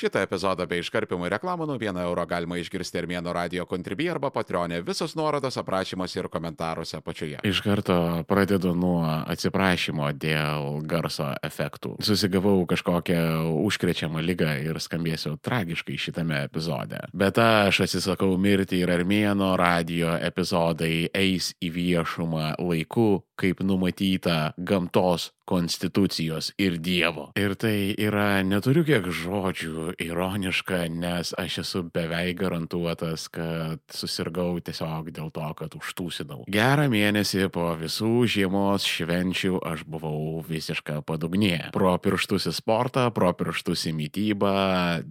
Šitą epizodą bei iškarpimų reklamų nuo 1 euro galima išgirsti Armėno radio kontribį arba patronė. Visos nuorodos aprašymuose ir komentaruose apačioje. Iš karto pradedu nuo atsiprašymo dėl garso efektų. Susigavau kažkokią užkrečiamą lygą ir skambėsiu tragiškai šitame epizode. Bet aš atsisakau mirti ir Armėno radio epizodai eis į viešumą laiku, kaip numatyta gamtos konstitucijos ir Dievo. Ir tai yra, neturiu kiek žodžių, ironiška, nes aš esu beveik garantuotas, kad susirgau tiesiog dėl to, kad užtūsinau. Gerą mėnesį po visų žiemos švenčių aš buvau visiška padugnė. Pro pirštus į sportą, pro pirštus į mytybą,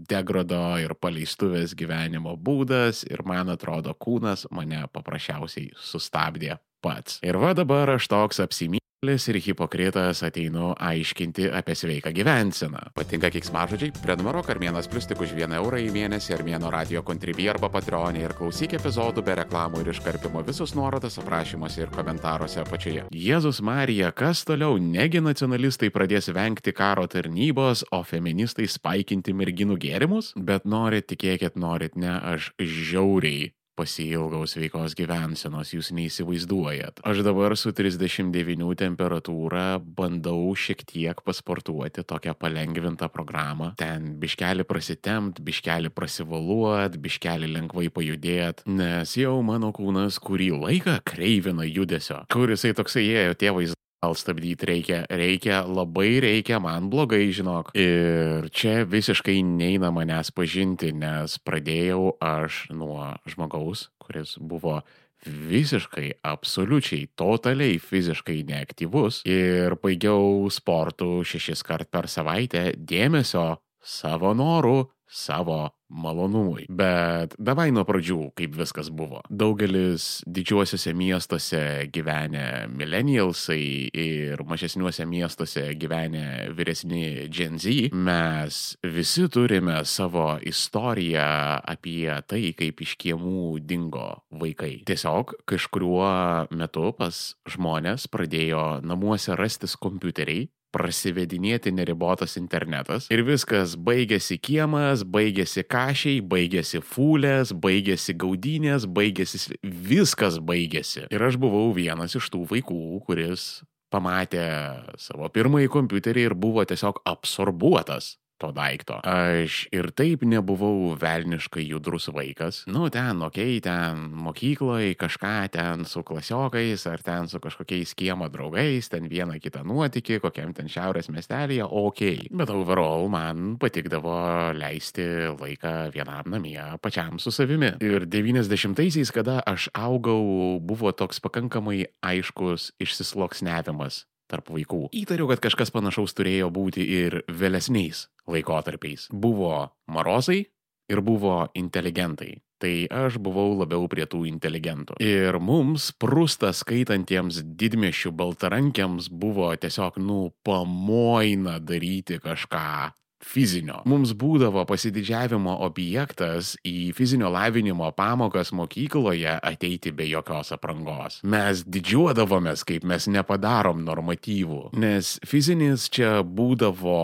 degrado ir paleistuvės gyvenimo būdas ir man atrodo kūnas mane paprasčiausiai sustabdė pats. Ir va dabar aš toks apsimė. Ir hipokritas ateinu aiškinti apie sveiką gyvenseną. Patinka kiksmažodžiai? Prenumeruok Armėnas Plus tik už 1 eurą į mėnesį Armėno radio kontribį arba patronį ir klausyk epizodų be reklamų ir iškarpimo visus nuorodas aprašymuose ir komentaruose apačioje. Jėzus Marija, kas toliau? Negi nacionalistai pradės vengti karo tarnybos, o feministai spaikinti merginų gėrimus? Bet norit, tikėkit, norit, ne, aš žiauriai pasilgau sveikos gyvensenos, jūs neįsivaizduojat. Aš dabar su 39 temperatūra bandau šiek tiek pasportuoti tokią palengvintą programą. Ten biškelį prasitempt, biškelį prasivaluot, biškelį lengvai pajudėt, nes jau mano kūnas kurį laiką kreivina judesio, kur jisai toksai ėjo tėvais gal stabdyti reikia, reikia, labai reikia, man blogai, žinok. Ir čia visiškai neina manęs pažinti, nes pradėjau aš nuo žmogaus, kuris buvo visiškai, absoliučiai, totaliai fiziškai neaktyvus ir baigiau sportų šešis kart per savaitę dėmesio savo norų, savo malonumui. Bet davai nuo pradžių, kaip viskas buvo. Daugelis didžiuosiuose miestuose gyvenę millennialsai ir mažesniuose miestuose gyvenę vyresni Gen Z, mes visi turime savo istoriją apie tai, kaip iš kiemų dingo vaikai. Tiesiog kažkuriuo metu pas žmonės pradėjo namuose rastis kompiuteriai, prasivedinėti neribotas internetas ir viskas baigėsi kiemas, baigėsi kašiai, baigėsi fūlės, baigėsi gaudynės, baigėsi viskas baigėsi. Ir aš buvau vienas iš tų vaikų, kuris pamatė savo pirmąjį kompiuterį ir buvo tiesiog absorbuotas to daikto. Aš ir taip nebuvau velniškai judrus vaikas. Nu, ten, okei, okay, ten mokykloje kažką ten su klasiokais ar ten su kažkokiais kiemo draugais, ten vieną kitą nuotikį, kokiam ten šiaurės miestelėje, okei. Okay. Bet overall man patikdavo leisti laiką vienam namie, pačiam su savimi. Ir 90-aisiais, kada aš augau, buvo toks pakankamai aiškus išsisloksnevimas tarp vaikų. Įtariu, kad kažkas panašaus turėjo būti ir vėlesniais laikotarpiais. Buvo marozai ir buvo inteligentai. Tai aš buvau labiau prie tų inteligentų. Ir mums, prustą skaitantiems didmešių baltarankiams, buvo tiesiog, nu, pamoina daryti kažką fizinio. Mums būdavo pasididžiavimo objektas į fizinio lavinimo pamokas mokykloje ateiti be jokios aprangos. Mes didžiuodavomės, kaip mes nepadarom normatyvų, nes fizinis čia būdavo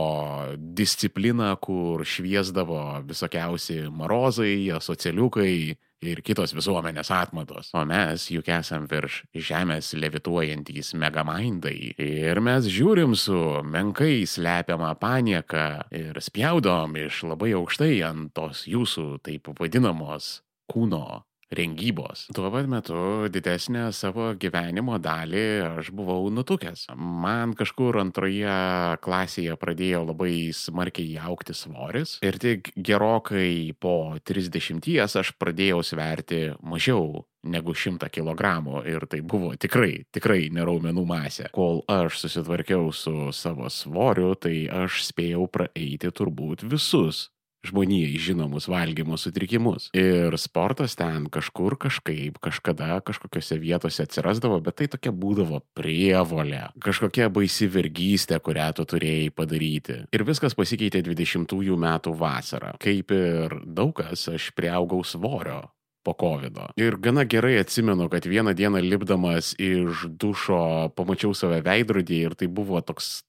disciplina, kur šviesdavo visokiausi marozai, asocialiukai, ir kitos visuomenės atmatos. O mes juk esam virš žemės levituojantys megamaindai. Ir mes žiūrim su menkai slepiama panieka ir spjaudom iš labai aukštai ant tos jūsų taip vadinamos kūno rengybos. Tuo pat metu didesnę savo gyvenimo dalį aš buvau nutukęs. Man kažkur antroje klasėje pradėjo labai smarkiai aukti svoris ir tik gerokai po 30 aš pradėjau sverti mažiau negu 100 kg ir tai buvo tikrai, tikrai neraumenų masė. Kol aš susitvarkiau su savo svoriu, tai aš spėjau praeiti turbūt visus žmonijai žinomus valgymo sutrikimus. Ir sportas ten kažkur kažkaip, kažkada kažkokiose vietose atsirasdavo, bet tai tokia būdavo prievolė, kažkokia baisi vergystė, kurią tu turėjai padaryti. Ir viskas pasikeitė 20-ųjų metų vasarą. Kaip ir daug kas, aš prieaugau svorio po COVID. -o. Ir gana gerai atsimenu, kad vieną dieną lipdamas iš dušo pamačiau save veidrodį ir tai buvo toks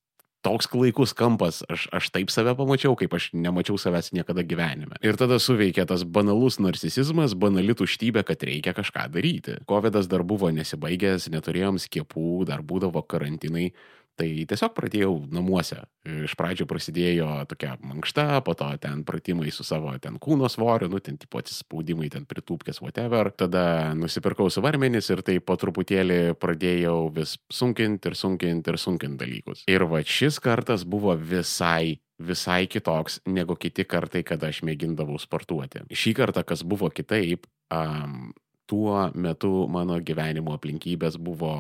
toks klaikus kampas, aš, aš taip save pamačiau, kaip aš nemačiau savęs niekada gyvenime. Ir tada suveikė tas banalus narcisizmas, banali tuštybė, kad reikia kažką daryti. Covidas dar buvo nesibaigęs, neturėjom skiepų, dar būdavo karantinai. Tai tiesiog pradėjau namuose. Iš pradžių prasidėjo tokia mankšta, po to ten pratimai su savo ten kūno svoriu, nu ten tipo atsispaudimai, ten pritūpkės, whatever. Tada nusipirkau svarmenis ir tai po truputėlį pradėjau vis sunkinti ir sunkinti ir sunkinti dalykus. Ir va šis kartas buvo visai visai kitoks negu kiti kartai, kada aš mėgindavau sportuoti. Šį kartą, kas buvo kitaip, um, tuo metu mano gyvenimo aplinkybės buvo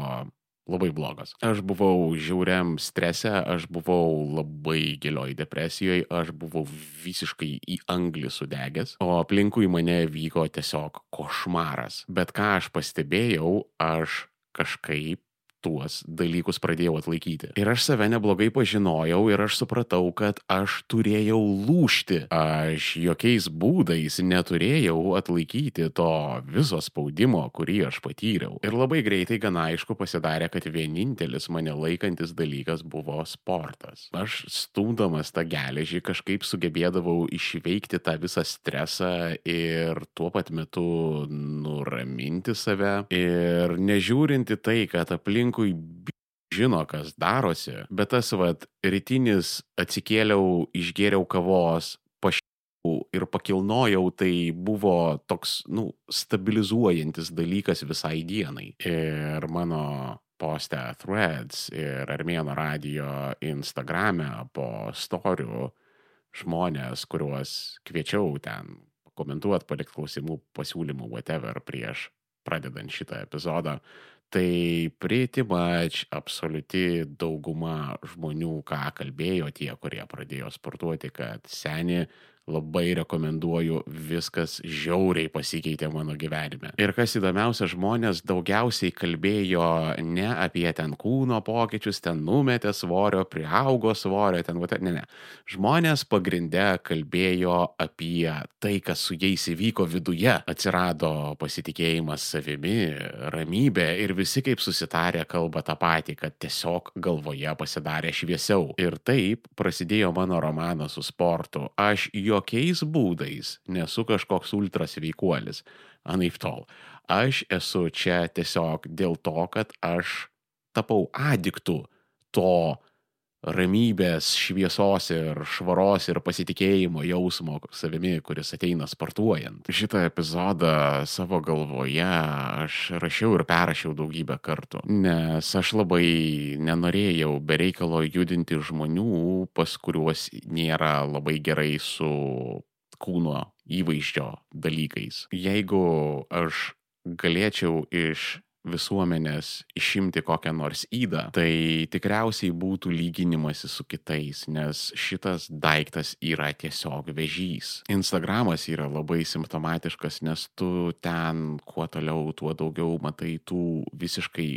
labai blogas. Aš buvau žiauriam strese, aš buvau labai gilioj depresijoje, aš buvau visiškai į anglį sudegęs, o aplinkui mane vyko tiesiog košmaras. Bet ką aš pastebėjau, aš kažkaip tuos dalykus pradėjau atlaikyti. Ir aš save neblogai pažinojau ir aš supratau, kad aš turėjau lūšti. Aš jokiais būdais neturėjau atlaikyti to viso spaudimo, kurį aš patyriau. Ir labai greitai gana aišku pasidarė, kad vienintelis mane laikantis dalykas buvo sportas. Aš stumdamas tą geležį kažkaip sugebėdavau išveikti tą visą stresą ir tuo pat metu nuraminti save. Ir nežiūrinti tai, kad aplink aplinkui žino, kas darosi, bet tas vad rytinis atsikėliau, išgėriau kavos, pašiau ir pakilnojau, tai buvo toks, nu, stabilizuojantis dalykas visai dienai. Ir mano postę threads ir Armėno radio Instagrame po storių žmonės, kuriuos kviečiau ten komentuoti, palikti klausimų, pasiūlymų, whatever, prieš pradedant šitą epizodą, tai pretty much absoliuti dauguma žmonių, ką kalbėjo tie, kurie pradėjo sportuoti, kad seni labai rekomenduoju, viskas žiauriai pasikeitė mano gyvenime. Ir kas įdomiausia, žmonės daugiausiai kalbėjo ne apie ten kūno pokyčius, ten numetė svorio, priaugo svorio, ten, ne, ne. Žmonės pagrindė kalbėjo apie tai, kas su jais įvyko viduje. Atsirado pasitikėjimas savimi, ramybė ir visi kaip susitarė kalba tą patį, kad tiesiog galvoje pasidarė šviesiau. Ir taip prasidėjo mano romanas su sportu. Aš jo jokiais būdais nesu kažkoks ultras veikuolis, anaip tol. Aš esu čia tiesiog dėl to, kad aš tapau adiktų to ramybės, šviesos ir švaros ir pasitikėjimo jausmo savimi, kuris ateina sportuojant. Šitą epizodą savo galvoje aš rašiau ir perrašiau daugybę kartų, nes aš labai nenorėjau bereikalo judinti žmonių, pas kuriuos nėra labai gerai su kūno įvaizdžio dalykais. Jeigu aš galėčiau iš visuomenės išimti kokią nors įdą, tai tikriausiai būtų lyginimasis su kitais, nes šitas daiktas yra tiesiog vežys. Instagramas yra labai simptomatiškas, nes tu ten kuo toliau, tuo daugiau matai tų visiškai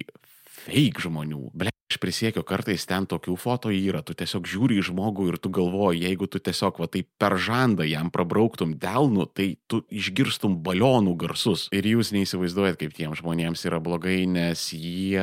fake žmonių. Ble, Aš prisiekiu, kartais ten tokių foto yra, tu tiesiog žiūri į žmogų ir tu galvoji, jeigu tu tiesiog va taip per žandą jam prabrauktum delnu, tai tu išgirstum balionų garsus. Ir jūs neįsivaizduojat, kaip tiem žmonėms yra blogai, nes jie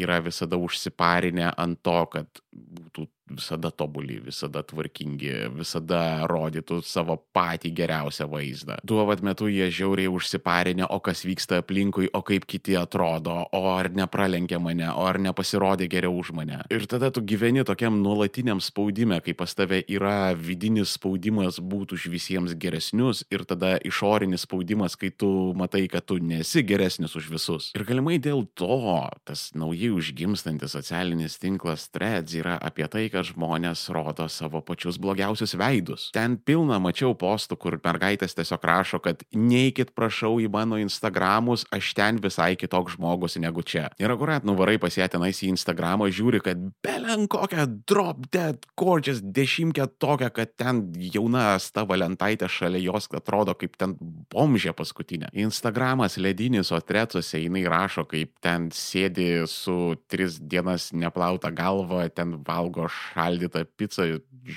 yra visada užsiparinę ant to, kad būtų visada tobuli, visada tvarkingi, visada rodytų savo patį geriausią vaizdą. Tuo vat metu jie žiauriai užsiparinę, o kas vyksta aplinkui, o kaip kiti atrodo, o ar nepralenkė mane, o ar nepasirodė geriau už mane. Ir tada tu gyveni tokiam nuolatiniam spaudime, kai pas tave yra vidinis spaudimas būti už visiems geresnius ir tada išorinis spaudimas, kai tu matai, kad tu nesi geresnis už visus. Ir galimai dėl to tas naujai užgimstantis socialinis tinklas Threads yra apie tai, kad kad žmonės rodo savo pačius blogiausius veidus. Ten pilna mačiau postų, kur mergaitės tiesiog rašo, kad neikit prašau į mano Instagramus, aš ten visai kitoks žmogus negu čia. Ir akurat nuvarai pas ją tenais į Instagramą, žiūri, kad belen kokią drop dead gorgeous dešimtkę tokią, kad ten jauna sta valentaitė šalia jos atrodo kaip ten bomžė paskutinė. Instagramas ledinis, o tretuose jinai rašo, kaip ten sėdi su tris dienas neplauta galva, ten valgo šaldytą pizzą,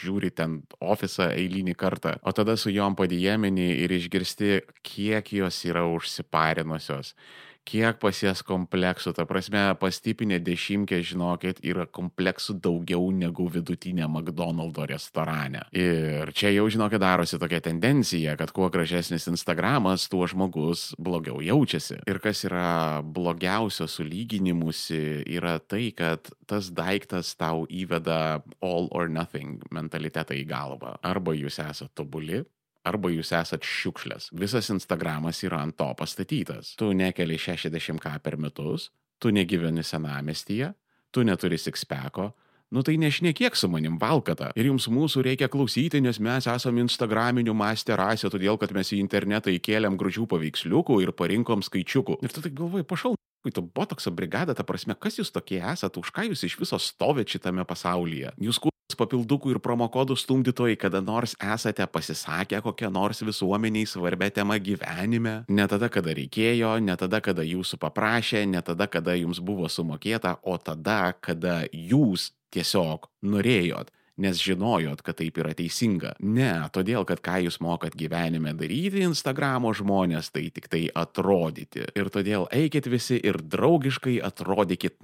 žiūri ten ofisą eilinį kartą, o tada su juom padėjemini ir išgirsti, kiek jos yra užsiparinusios kiek pas jas kompleksų, ta prasme, pas tipinė dešimkė, žinokit, yra kompleksų daugiau negu vidutinė McDonald's restorane. Ir čia jau, žinokit, darosi tokia tendencija, kad kuo gražesnis Instagramas, tuo žmogus blogiau jaučiasi. Ir kas yra blogiausio sulyginimusi, yra tai, kad tas daiktas tau įveda all or nothing mentalitetą į galvą. Arba jūs esate tobuli, arba jūs esat šiukšlės. Visas Instagramas yra ant to pastatytas. Tu nekeli 60k per metus, tu negyveni senamestyje, tu neturi sikspeko, Nu tai nešnekėk su manim valkata. Ir jums mūsų reikia klausyti, nes mes esame Instagraminių master rasė, todėl kad mes į internetą įkėlėm gražių paveiksliukų ir parinkom skaičiukų. Ir tu taip galvoji, pašal, tu botokso brigada, ta prasme, kas jūs tokie esate, už ką jūs iš viso stovėt šitame pasaulyje. Jūs papildukų ir promokodų stumdytojai kada nors esate pasisakę kokią nors visuomeniai svarbę temą gyvenime, ne tada, kada reikėjo, ne tada, kada jūsų paprašė, ne tada, kada jums buvo sumokėta, o tada, kada jūs tiesiog norėjot nes žinojot, kad taip yra teisinga. Ne, todėl, kad ką jūs mokat gyvenime daryti Instagramo žmonės, tai tik tai atrodyti. Ir todėl eikit visi ir draugiškai atrodykit.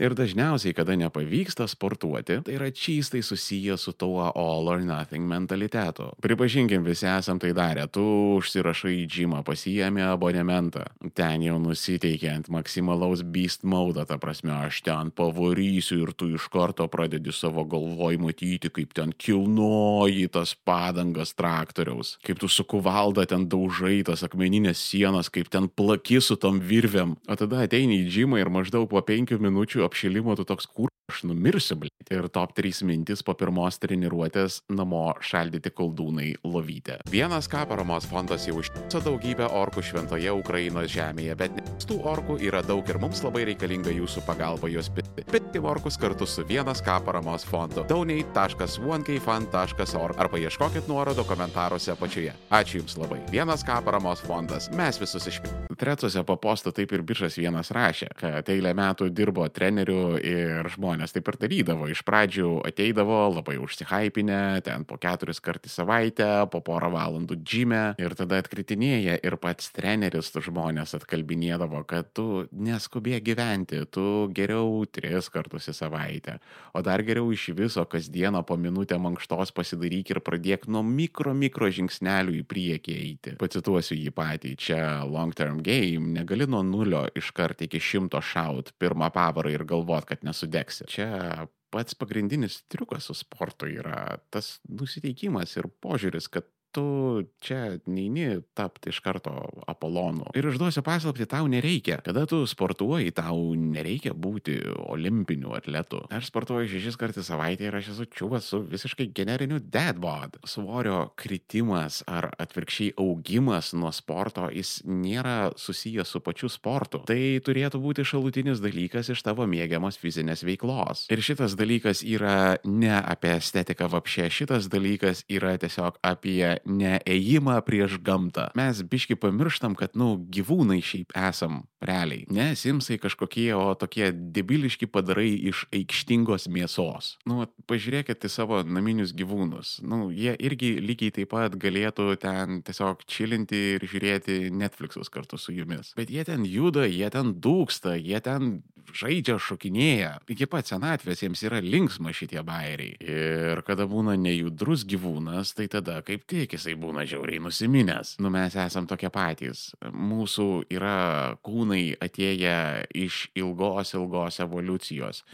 Ir dažniausiai, kada nepavyksta sportuoti, tai yra čystai susiję su tuo all or nothing mentalitetu. Pripažinkim, visi esam tai darę. Tu užsirašai į džimą, pasijėmė abonementą. Ten jau nusiteikia ant maksimalaus beast mode, ta prasme, aš ten pavarysiu ir tu iš karto pradedi savo galvoj matyti, kaip ten kilnoji tas padangas traktoriaus, kaip tu su kuvalda ten daužai tas akmeninės sienas, kaip ten plaki su tom virvėm. O tada ateini į džimą ir maždaug po penkių minučių minučių apšilimo tu toks kur aš numirsiu, bl ⁇ Ir top 3 mintis po pirmos treniruotės namo šaldyti koldūnai lovytę. Vienas ką paramos fondas jau užtiso daugybę orkų šventoje Ukrainos žemėje, bet tų orkų yra daug ir mums labai reikalinga jūsų pagalba juos pitti. Pitti orkus kartu su vienas ką paramos fondu. dauniai.onekeifan.org arba ieškokit nuorodų komentaruose apačioje. Ačiū Jums labai. Vienas ką paramos fondas. Mes visus išpildėme. Tretuose po posto taip ir biržas vienas rašė, kad eilę metų dirbo treneriu ir žmonės taip ir darydavo. Iš pradžių ateidavo labai užsihypinę, ten po keturis kartus į savaitę, po porą valandų džime ir tada atkritinėja ir pats treneris tu žmonės atkalbinėdavo, kad tu neskubė gyventi, tu geriau tris kartus į savaitę, o dar geriau iš viso kasdieną po minutę mankštos pasidaryk ir pradėk nuo mikro mikro žingsnelių į priekį eiti. Pacituosiu jį patį, čia long term game, negali nuo nulio iškart iki šimto šaut pirmą pavarą ir galvot, kad nesudegsi. Čia pats pagrindinis triukas su sportu yra tas nusiteikimas ir požiūris, kad tu čia neini tapti iš karto Apolonu. Ir išduosiu paslapti, tau nereikia. Kada tu sportuoji, tau nereikia būti olimpiniu atletu. Aš sportuoju šešis kartus savaitę ir aš esu čiuvas su visiškai generiniu deadbod. Svorio kritimas ar atvirkščiai augimas nuo sporto, jis nėra susijęs su pačiu sportu. Tai turėtų būti šalutinis dalykas iš tavo mėgiamos fizinės veiklos. Ir šitas dalykas yra ne apie estetiką vapšė, šitas dalykas yra tiesiog apie ne ėjimą prieš gamtą. Mes biški pamirštam, kad, nu, gyvūnai šiaip esam realiai. Ne simsai kažkokie, o tokie debiliški padarai iš aikštingos mėsos. Nu, pažiūrėkit į savo naminius gyvūnus. Nu, jie irgi lygiai taip pat galėtų ten tiesiog čilinti ir žiūrėti Netflixus kartu su jumis. Bet jie ten juda, jie ten dūksta, jie ten žaidžia, šokinėja. Iki pat senatvės jiems yra linksma šitie bairiai. Ir kada būna nejudrus gyvūnas, tai tada kaip tik jisai būna žiauriai nusiminęs. Nu mes esam tokie patys. Mūsų yra kūnai atėję iš ilgos, ilgos evoliucijos.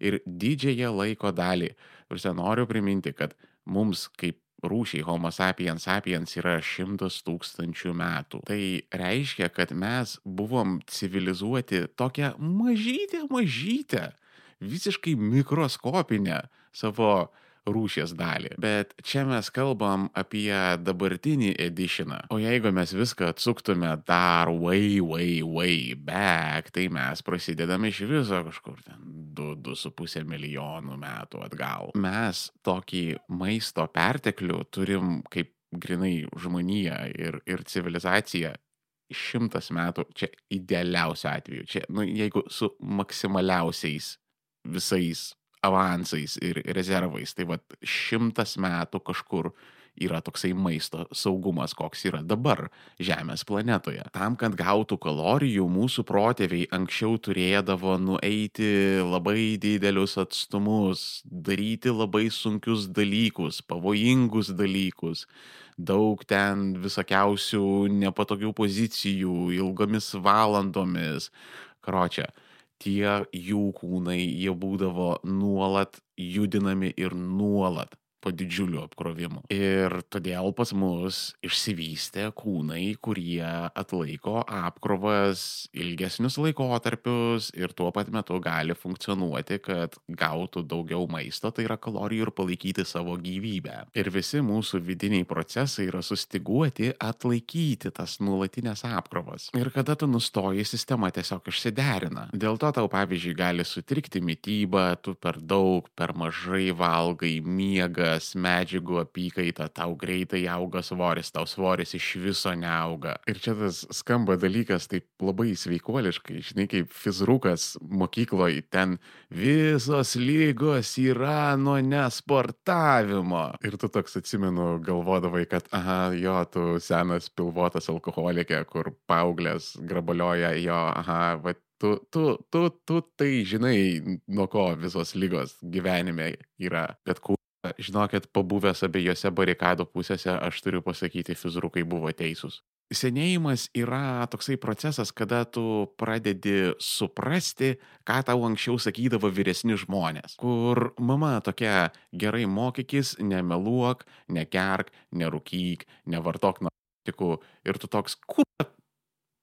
Ir didžiąją laiko dalį. Ir noriu priminti, kad mums kaip rūšiai Homo sapiens sapiens yra šimtas tūkstančių metų. Tai reiškia, kad mes buvom civilizuoti tokią mažytę, mažytę, visiškai mikroskopinę savo rūšies dalį. Bet čia mes kalbam apie dabartinį editioną. O jeigu mes viską atsuktume dar way, way, way back, tai mes prasidedame iš viso kažkur ten 2-2,5 milijonų metų atgal. Mes tokį maisto perteklių turim kaip grinai žmonija ir, ir civilizacija šimtas metų, čia idealiausiu atveju, čia, nu, jeigu su maksimaliausiais visais avansais ir rezervais. Tai vad šimtas metų kažkur yra toksai maisto saugumas, koks yra dabar Žemės planetoje. Tam, kad gautų kalorijų, mūsų protėviai anksčiau turėdavo nueiti labai didelius atstumus, daryti labai sunkius dalykus, pavojingus dalykus daug ten visokiausių nepatogių pozicijų, ilgomis valandomis. Kročia, tie jų kūnai, jie būdavo nuolat judinami ir nuolat po didžiuliu apkrovimu. Ir todėl pas mus išsivystė kūnai, kurie atlaiko apkrovas ilgesnius laikotarpius ir tuo pat metu gali funkcionuoti, kad gautų daugiau maisto, tai yra kalorijų ir palaikyti savo gyvybę. Ir visi mūsų vidiniai procesai yra sustiguoti atlaikyti tas nuolatinės apkrovas. Ir kada tu nustoji, sistema tiesiog išsiderina. Dėl to tau, pavyzdžiui, gali sutrikti mytyba, tu per daug, per mažai valgai, miega, stresas, medžiagų apykaita, tau greitai auga svoris, tau svoris iš viso neauga. Ir čia tas skamba dalykas taip labai sveikuoliškai, žinai, kaip fizrukas mokykloje, ten visos lygos yra nuo nesportavimo. Ir tu toks atsimenu, galvodavai, kad, aha, jo, tu senas pilvotas alkoholikė, kur paauglės grabalioja jo, aha, va, Tu, tu, tu, tu tai žinai, nuo ko visos lygos gyvenime yra, bet kur Žinokit, pabuvęs abiejose barikadų pusėse, aš turiu pasakyti, fizrukai buvo teisūs. Senėjimas yra toksai procesas, kada tu pradedi suprasti, ką tau anksčiau sakydavo vyresni žmonės. Kur mama tokia gerai mokykis, nemeluok, nekerk, nerūkyk, nevartok narkotikų ir tu toks, kur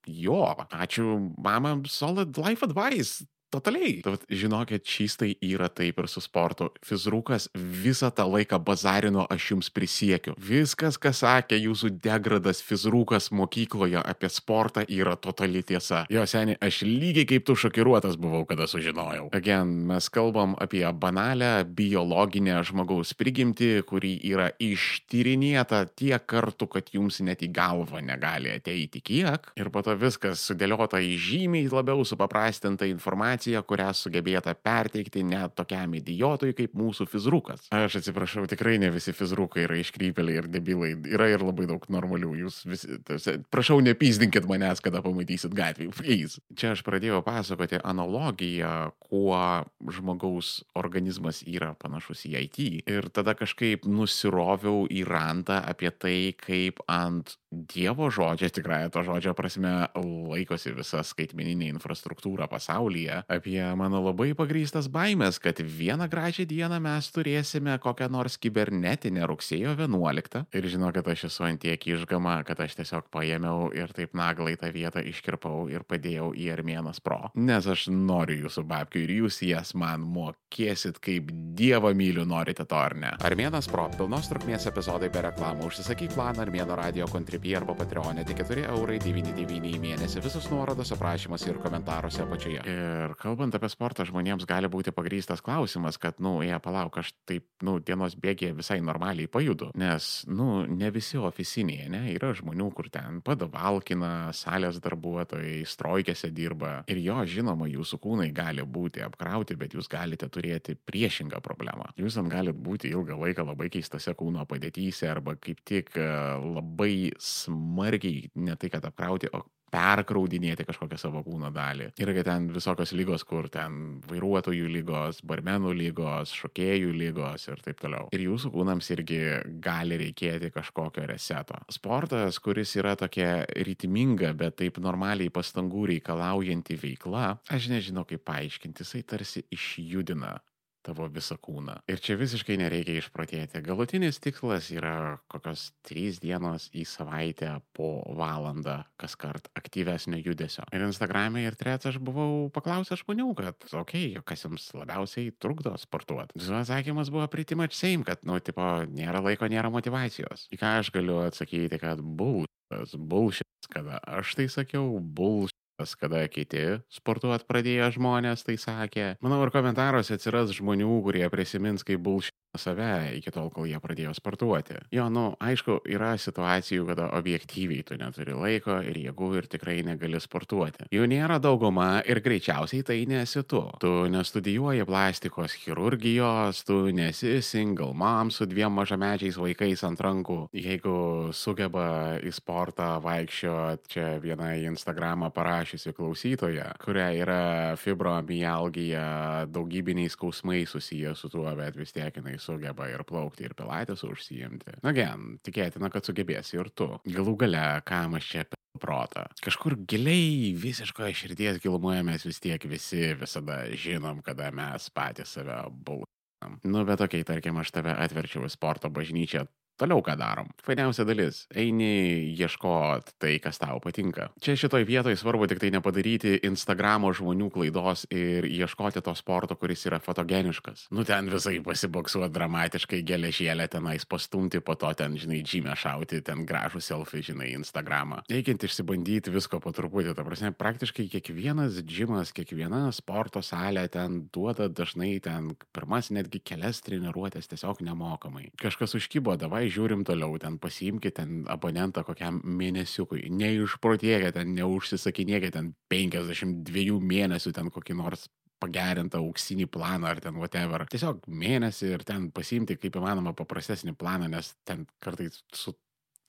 Jo, ačiū, mama, solid life advice. Totaliai. Tad žinokit, čystai yra taip ir su sportu. Fizrukas visą tą laiką bazarino, aš jums prisiekiu. Viskas, kas sakė jūsų degradas fizrukas mokykloje apie sportą, yra totali tiesa. Jo seniai, aš lygiai kaip tu šokiruotas buvau, kada sužinojau. Again, mes kalbam apie banalę biologinę žmogaus prigimtį, kuri yra ištyrinėta tiek kartų, kad jums net į galvą negali ateiti kiek. Ir po to viskas sudėliota į žymiai labiau supaprastintą informaciją informaciją, kurią sugebėta perteikti net tokiam idiotui kaip mūsų fizrukas. Aš atsiprašau, tikrai ne visi fizrukai yra iškrypėliai ir debilai. Yra ir labai daug normalių. Jūs visi, tarsi, prašau, nepyzdinkit manęs, kada pamatysit gatvį. Please. Čia aš pradėjau pasakoti analogiją, kuo žmogaus organizmas yra panašus į IT. Ir tada kažkaip nusiroviau į rantą apie tai, kaip ant Dievo žodžio, tikrąją to žodžio prasme, laikosi visa skaitmeninė infrastruktūra pasaulyje, apie mano labai pagrystas baimės, kad vieną gražią dieną mes turėsime kokią nors kibernetinę rugsėjo 11. Ir žinokit, aš esu antiek išgama, kad aš tiesiog paėmiau ir taip naglai tą vietą iškirpau ir padėjau į Armėnas Pro. Nes aš noriu jūsų babkių ir jūs jas man mokėsit, kaip Dievą myliu, norite to ar ne. Armėnas Pro, pilnos trukmės epizodai be reklamų, užsisakyk planą Armėno radio kontribį arba Patreonė tik 4 eurai 99 į mėnesį, visus nuorodos aprašymuose ir komentaruose apačioje. Ir kalbant apie sportą, žmonėms gali būti pagrystas klausimas, kad, nu, jie palauk, aš taip, nu, dienos bėgėje visai normaliai pajudu. Nes, nu, ne visi oficinėje, ne, yra žmonių, kur ten padavalkina, salės darbuotojai, strojkėse dirba. Ir jo, žinoma, jūsų kūnai gali būti apkrauti, bet jūs galite turėti priešingą problemą. Jūs ten galite būti ilgą laiką labai keistose kūno padėtyse arba kaip tik labai smarkiai, ne tai kad apkrauti, o perkraudinėti kažkokią savo kūno dalį. Yra ten visokios lygos, kur ten vairuotojų lygos, barmenų lygos, šokėjų lygos ir taip toliau. Ir jūsų kūnams irgi gali reikėti kažkokio reseto. Sportas, kuris yra tokia ritminga, bet taip normaliai pastangų reikalaujanti veikla, aš nežinau kaip paaiškinti, jisai tarsi išjudina tavo visą kūną. Ir čia visiškai nereikia išprotėti. Galutinis tikslas yra kokios trys dienos į savaitę po valandą kas kart aktyvesnio judesio. Ir Instagram'e ir trets aš buvau paklausęs žmonių, kad, okei, okay, kas jums labiausiai trukdo sportuoti. Visų atsakymas buvo much same, kad, nu, tipo, nėra laiko, nėra motivacijos. Į ką aš galiu atsakyti, kad bullshit, bullshit, kada aš tai sakiau, bullshit kada kiti sportuot pradėjo žmonės tai sakė. Manau, ir komentaruose atsiras žmonių, kurie prisimins, kaip bulšė save iki tol, kol jie pradėjo sportuoti. Jo, nu, aišku, yra situacijų, kada objektyviai tu neturi laiko ir jėgų ir tikrai negali sportuoti. Jų nėra dauguma ir greičiausiai tai nesi tu. Tu nestudijuoji plastikos chirurgijos, tu nesi single mom su dviem mažamečiais vaikais ant rankų. Jeigu sugeba į sportą vaikščiot, čia viena į Instagramą parašysi klausytoja, kuria yra fibromialgija, daugybiniai skausmai susiję su tuo, bet vis tiek jinai sugeba ir plaukti, ir pilates užsijimti. Na gen, tikėtina, kad sugebėsi ir tu. Galų gale, kam aš čia apie protą. Kažkur giliai, visiškoje širdies gilumoje mes vis tiek visi visada žinom, kada mes patys save bauginam. Nu, bet tokiai, tarkim, aš tave atverčiau į sporto bažnyčią, Toliau ką darom? Fainiausia dalis - eini ieškot tai, kas tau patinka. Čia šitoj vietoje svarbu tik tai nepadaryti Instagramo žmonių klaidos ir ieškoti to sporto, kuris yra fotogeniškas. Nu ten visai pasiboksuoti dramatiškai geležėlę tenais pastumti, po to ten, žinai, žymę šauti, ten gražų selfie, žinai, Instagramą. Reikiant išsibandyti visko po truputį, ta prasme, praktiškai kiekvienas džimas, kiekviena sporto salė ten duoda dažnai ten pirmas netgi kelias treniruotės tiesiog nemokamai. Kažkas užkybo, davai davai žiūrim toliau, ten pasiimkite ten abonentą kokiam mėnesiukui, neišprotėkite, ten neužsisakinėkite ten 52 mėnesių ten kokį nors pagerintą auksinį planą ar ten whatever. Tiesiog mėnesį ir ten pasiimti kaip įmanoma paprastesnį planą, nes ten kartais su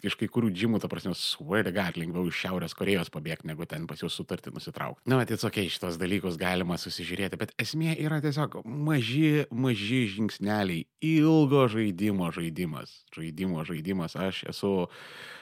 iš kai kurių džimų, ta prasme, swear to god, lengviau iš Šiaurės Korejos pabėgti, negu ten pas juos sutartį nusitraukti. Na, tai tokiai šitos dalykus galima susižiūrėti, bet esmė yra tiesiog maži, maži žingsneliai, ilgo žaidimo žaidimas. Žaidimo žaidimas, aš esu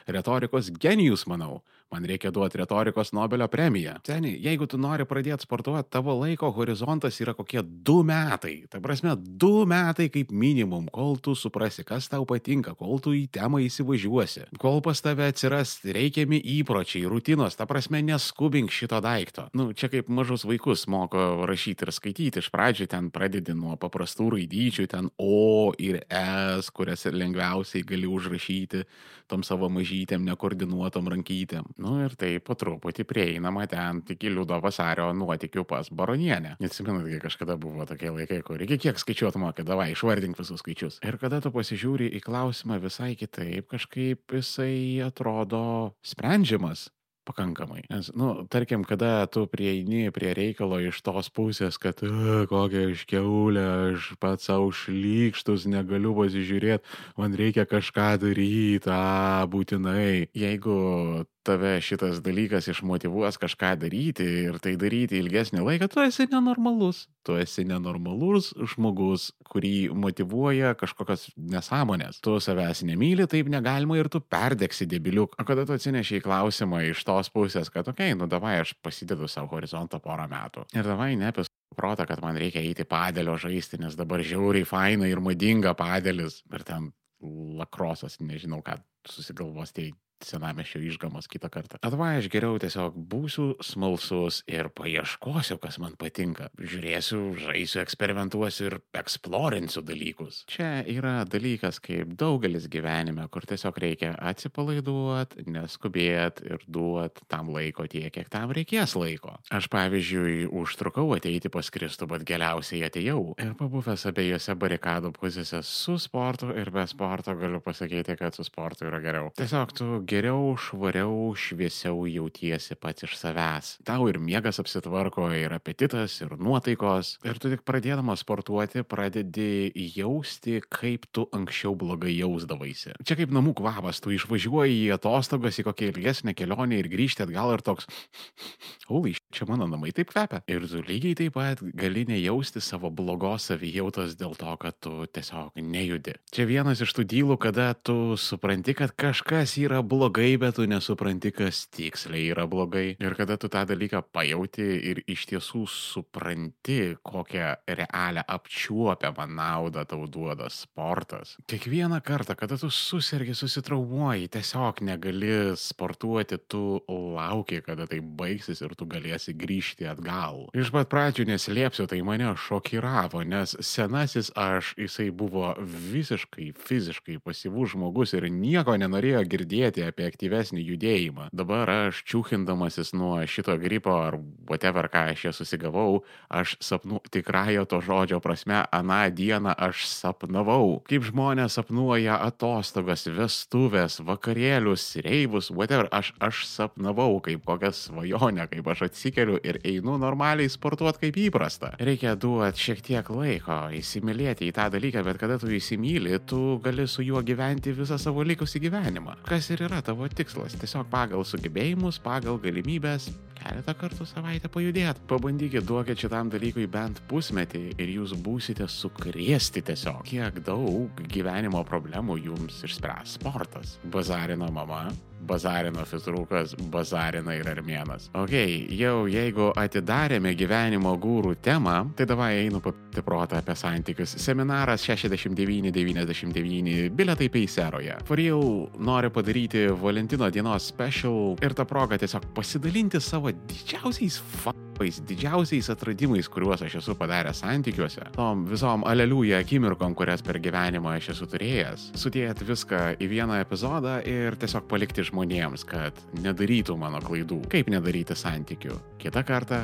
retorikos genijus, manau man reikia duoti retorikos Nobelio premiją. Seniai, jeigu tu nori pradėti sportuoti, tavo laiko horizontas yra kokie du metai. Ta prasme, du metai kaip minimum, kol tu suprasi, kas tau patinka, kol tu į temą įsivažiuosi, kol pas tave atsiras reikiami įpročiai, rutinos, ta prasme, neskubink šito daikto. Nu, čia kaip mažus vaikus moko rašyti ir skaityti. Iš pradžių ten pradedi nuo paprastų raidyčių, ten O ir S, kurias lengviausiai gali užrašyti tom savo mažytėm, nekoordinuotom rankytėm. Nu ir tai po truputį prieinama ten iki liudo vasario nuotikių pas baronienę. Neatsimenu, kai kažkada buvo tokie laikai, kur reikia kiek skaičiuoti mokė, davai, išvardink visus skaičius. Ir kada tu pasižiūri į klausimą visai kitaip, kažkaip jisai atrodo sprendžiamas pakankamai. Nes, nu, tarkim, kada tu prieini prie reikalo iš tos pusės, kad kokia iškeulė, aš pats savo šlykštus, negaliu pasižiūrėti, man reikia kažką daryti, a, būtinai. Jeigu tave šitas dalykas išmotivuos kažką daryti ir tai daryti ilgesnį laiką, tu esi nenormalus. Tu esi nenormalus žmogus, kurį motivuoja kažkokios nesąmonės. Tu savęs nemyli, taip negalima ir tu perdegsi debiliuk. O kada tu atsinešiai klausimą iš tos pusės, kad, okei, okay, nu davai aš pasidedu savo horizontą porą metų. Ir davai nepis protą, kad man reikia eiti padėlio žaisti, nes dabar žiauriai faina ir madinga padėlis. Ir ten lakrosas, nežinau, ką susigalvos tie senamešio išgamos kitą kartą. Arba aš geriau tiesiog būsiu smalsus ir paieškosiu, kas man patinka. Žiūrėsiu, žaisiu, eksperimentuosiu ir eksplorinsiu dalykus. Čia yra dalykas kaip daugelis gyvenime, kur tiesiog reikia atsipalaiduoti, neskubėti ir duoti tam laiko tiek, kiek tam reikės laiko. Aš pavyzdžiui, užtrukau ateiti pas Kristų, bet galiausiai atėjau. Ir pabuvęs abiejose barikadų pusėse su sportu ir be sporto galiu pasakyti, kad su sportu yra geriau. Tiesiog tu geriau, švariau, šviesiau jautiesi pats iš savęs. Tau ir miegas apsitvarko, ir apetitas, ir nuotaikos. Ir tu tik pradėdamas sportuoti pradedi jausti, kaip tu anksčiau blogai jausdavaisi. Čia kaip namų kvapas, tu išvažiuoji į atostogas, į kokią ilgesnę kelionę ir grįžti atgal ir toks, uli, čia mano namai taip kvepia. Ir tu lygiai taip pat gali nejausti savo blogos savijautos dėl to, kad tu tiesiog nejudi. Čia vienas iš tų dylų, kada tu supranti, kad kažkas yra blogai blogai, bet tu nesupranti, kas tiksliai yra blogai. Ir kada tu tą dalyką pajauti ir iš tiesų supranti, kokią realią apčiuopiamą naudą tau duoda sportas. Kiekvieną kartą, kada tu susirgi, susitraumuoji, tiesiog negali sportuoti, tu lauki, kada tai baigsis ir tu galėsi grįžti atgal. Iš pat pradžių neslėpsiu, tai mane šokiravo, nes senasis aš, jisai buvo visiškai fiziškai pasyvus žmogus ir nieko nenorėjo girdėti mintį apie aktyvesnį judėjimą. Dabar aš čiūkindamasis nuo šito gripo ar whatever, ką aš čia susigavau, aš sapnu tikrąją to žodžio prasme, aną dieną aš sapnavau, kaip žmonės sapnuoja atostogas, vestuvės, vakarėlius, reivus, whatever, aš, aš sapnavau kaip kokią svajonę, kaip aš atsikeliu ir einu normaliai sportuoti kaip įprasta. Reikia duoti šiek tiek laiko įsimylėti į tą dalyką, bet kada tu įsimylė, tu gali su juo gyventi visą savo likusį gyvenimą. Kas ir yra tavo tikslas? Tiesiog pagal sugebėjimus, pagal galimybės keletą kartų savaitę pajudėti. Pabandykit duokit šitam dalykui bent pusmetį ir jūs būsite sukrėsti tiesiog. Kiek daug gyvenimo problemų jums išspręs sportas. Bazarino mama, bazarino fizrukas, bazarina ir armėnas. Ok, jau jeigu atidarėme gyvenimo gūrų temą, tai davai einu papti protą apie santykius. Seminaras 6999 biletai Peiseroje. For real noriu padaryti Valentino dienos special ir tą progą tiesiog pasidalinti savo didžiausiais faktais, didžiausiais atradimais, kuriuos aš esu padaręs santykiuose. Tom visom aleliuja akimirkom, kurias per gyvenimą aš esu turėjęs. Sudėti viską į vieną epizodą ir tiesiog palikti žmonėms, kad nedarytų mano klaidų. Kaip nedaryti santykių. Kita kartą